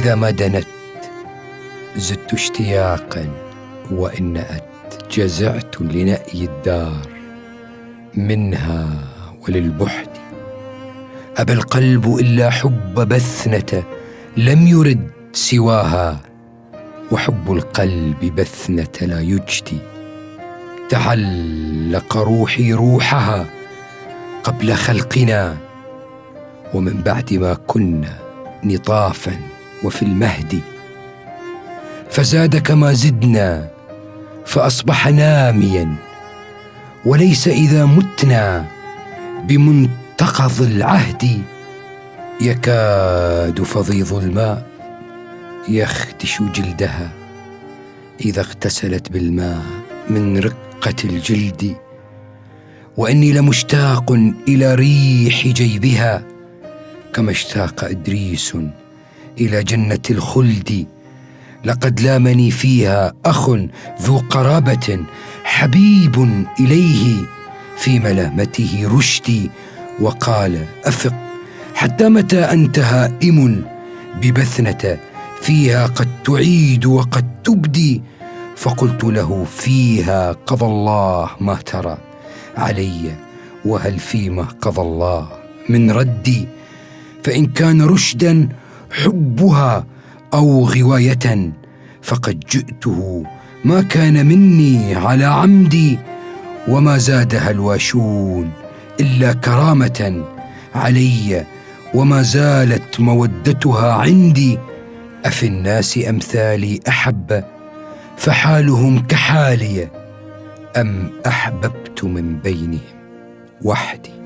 إذا ما دنت زدت اشتياقا وإن نأت جزعت لنأي الدار منها وللبحد. أبى القلب إلا حب بثنة لم يرد سواها وحب القلب بثنة لا يجدي تعلق روحي روحها قبل خلقنا ومن بعد ما كنا نطافا. وفي المهد. فزاد كما زدنا فأصبح ناميا. وليس إذا متنا بمنتقض العهد. يكاد فضيض الماء يخدش جلدها. إذا اغتسلت بالماء من رقة الجلد. وإني لمشتاق إلى ريح جيبها. كما اشتاق إدريس إلى جنة الخلد. لقد لامني فيها أخ ذو قرابة حبيب إليه في ملامته رشدي وقال أفق حتى متى أنت هائم ببثنة؟ فيها قد تعيد وقد تبدي. فقلت له فيها قضى الله ما ترى علي وهل فيما قضى الله من ردي؟ فإن كان رشدا حبها أو غواية فقد جئته. ما كان مني على عمدي وما زادها الواشون إلا كرامة علي وما زالت مودتها عندي. أفي الناس أمثالي أحب فحالهم كحالي أم أحببت من بينهم وحدي؟